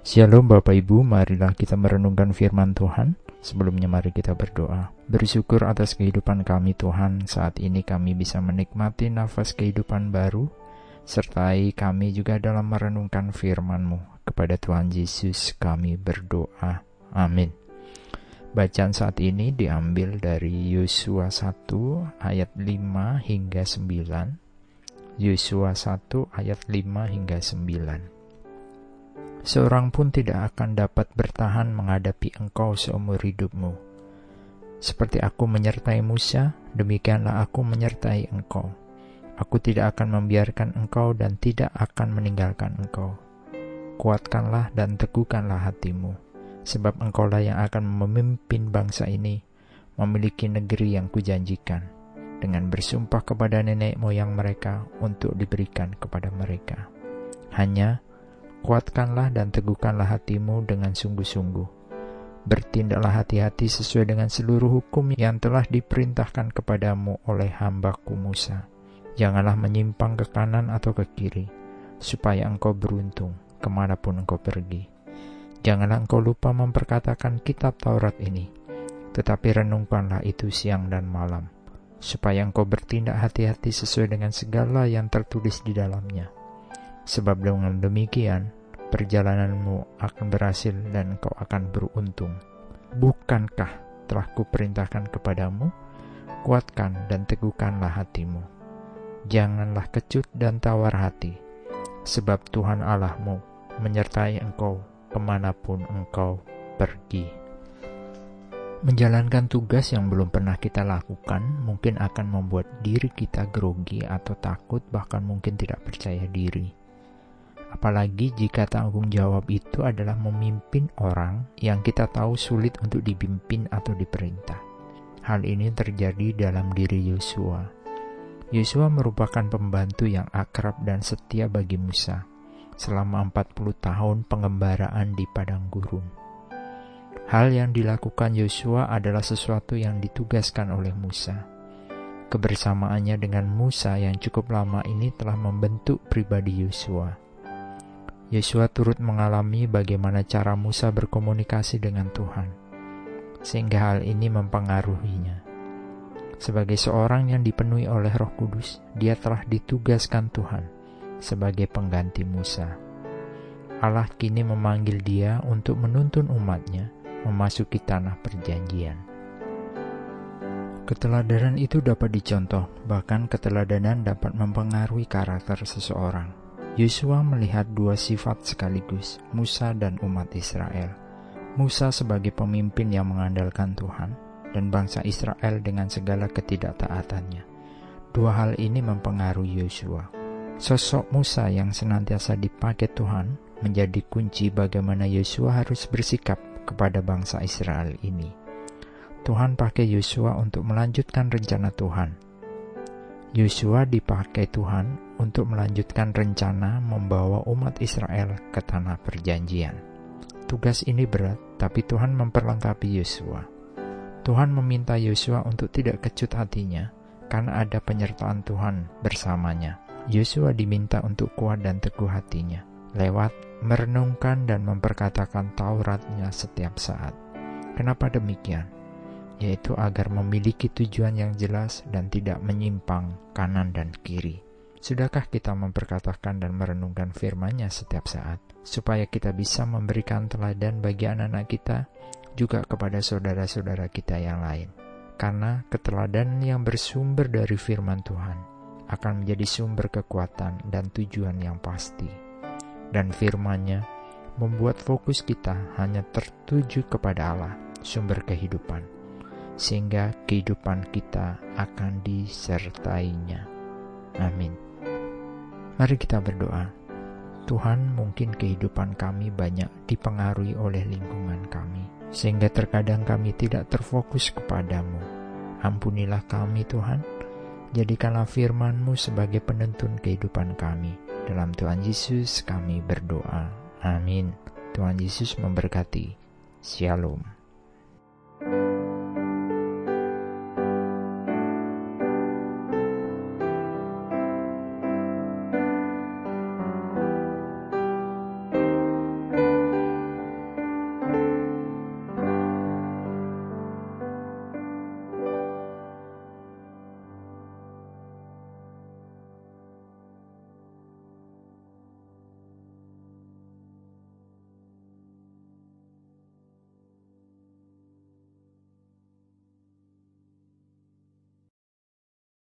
Shalom Bapak Ibu, marilah kita merenungkan firman Tuhan. Sebelumnya mari kita berdoa. Bersyukur atas kehidupan kami Tuhan, saat ini kami bisa menikmati nafas kehidupan baru, sertai kami juga dalam merenungkan firman-Mu. Kepada Tuhan Yesus kami berdoa. Amin. Bacaan saat ini diambil dari Yosua 1 ayat 5 hingga 9. Yosua 1 ayat 5 hingga 9 seorang pun tidak akan dapat bertahan menghadapi engkau seumur hidupmu. Seperti aku menyertai Musa, demikianlah aku menyertai engkau. Aku tidak akan membiarkan engkau dan tidak akan meninggalkan engkau. Kuatkanlah dan teguhkanlah hatimu, sebab engkaulah yang akan memimpin bangsa ini memiliki negeri yang kujanjikan, dengan bersumpah kepada nenek moyang mereka untuk diberikan kepada mereka. Hanya Kuatkanlah dan teguhkanlah hatimu dengan sungguh-sungguh. Bertindaklah hati-hati sesuai dengan seluruh hukum yang telah diperintahkan kepadamu oleh hambaku Musa. Janganlah menyimpang ke kanan atau ke kiri, supaya engkau beruntung ke mana pun engkau pergi. Janganlah engkau lupa memperkatakan kitab Taurat ini, tetapi renungkanlah itu siang dan malam, supaya engkau bertindak hati-hati sesuai dengan segala yang tertulis di dalamnya sebab dengan demikian perjalananmu akan berhasil dan kau akan beruntung. Bukankah telah kuperintahkan kepadamu? Kuatkan dan teguhkanlah hatimu. Janganlah kecut dan tawar hati, sebab Tuhan Allahmu menyertai engkau ke mana pun engkau pergi. Menjalankan tugas yang belum pernah kita lakukan mungkin akan membuat diri kita grogi atau takut, bahkan mungkin tidak percaya diri apalagi jika tanggung jawab itu adalah memimpin orang yang kita tahu sulit untuk dipimpin atau diperintah. Hal ini terjadi dalam diri Yosua. Yosua merupakan pembantu yang akrab dan setia bagi Musa selama 40 tahun pengembaraan di padang gurun. Hal yang dilakukan Yosua adalah sesuatu yang ditugaskan oleh Musa. Kebersamaannya dengan Musa yang cukup lama ini telah membentuk pribadi Yosua Yesua turut mengalami bagaimana cara Musa berkomunikasi dengan Tuhan, sehingga hal ini mempengaruhinya. Sebagai seorang yang dipenuhi oleh Roh Kudus, dia telah ditugaskan Tuhan sebagai pengganti Musa. Allah kini memanggil dia untuk menuntun umatnya memasuki tanah perjanjian. Keteladanan itu dapat dicontoh, bahkan keteladanan dapat mempengaruhi karakter seseorang. Yosua melihat dua sifat sekaligus, Musa dan umat Israel. Musa sebagai pemimpin yang mengandalkan Tuhan, dan bangsa Israel dengan segala ketidaktaatannya. Dua hal ini mempengaruhi Yosua. Sosok Musa yang senantiasa dipakai Tuhan menjadi kunci bagaimana Yosua harus bersikap kepada bangsa Israel ini. Tuhan pakai Yosua untuk melanjutkan rencana Tuhan. Yosua dipakai Tuhan untuk melanjutkan rencana membawa umat Israel ke tanah perjanjian. Tugas ini berat, tapi Tuhan memperlengkapi Yosua. Tuhan meminta Yosua untuk tidak kecut hatinya karena ada penyertaan Tuhan bersamanya. Yosua diminta untuk kuat dan teguh hatinya lewat merenungkan dan memperkatakan Tauratnya setiap saat. Kenapa demikian? Yaitu agar memiliki tujuan yang jelas dan tidak menyimpang kanan dan kiri. Sudahkah kita memperkatakan dan merenungkan firman-Nya setiap saat, supaya kita bisa memberikan teladan bagi anak-anak kita, juga kepada saudara-saudara kita yang lain? Karena keteladanan yang bersumber dari firman Tuhan akan menjadi sumber kekuatan dan tujuan yang pasti. Dan firman-Nya membuat fokus kita hanya tertuju kepada Allah, sumber kehidupan, sehingga kehidupan kita akan disertainya. Amin. Mari kita berdoa. Tuhan, mungkin kehidupan kami banyak dipengaruhi oleh lingkungan kami, sehingga terkadang kami tidak terfokus kepadamu. Ampunilah kami, Tuhan. Jadikanlah firman-Mu sebagai penuntun kehidupan kami. Dalam Tuhan Yesus kami berdoa. Amin. Tuhan Yesus memberkati. Shalom.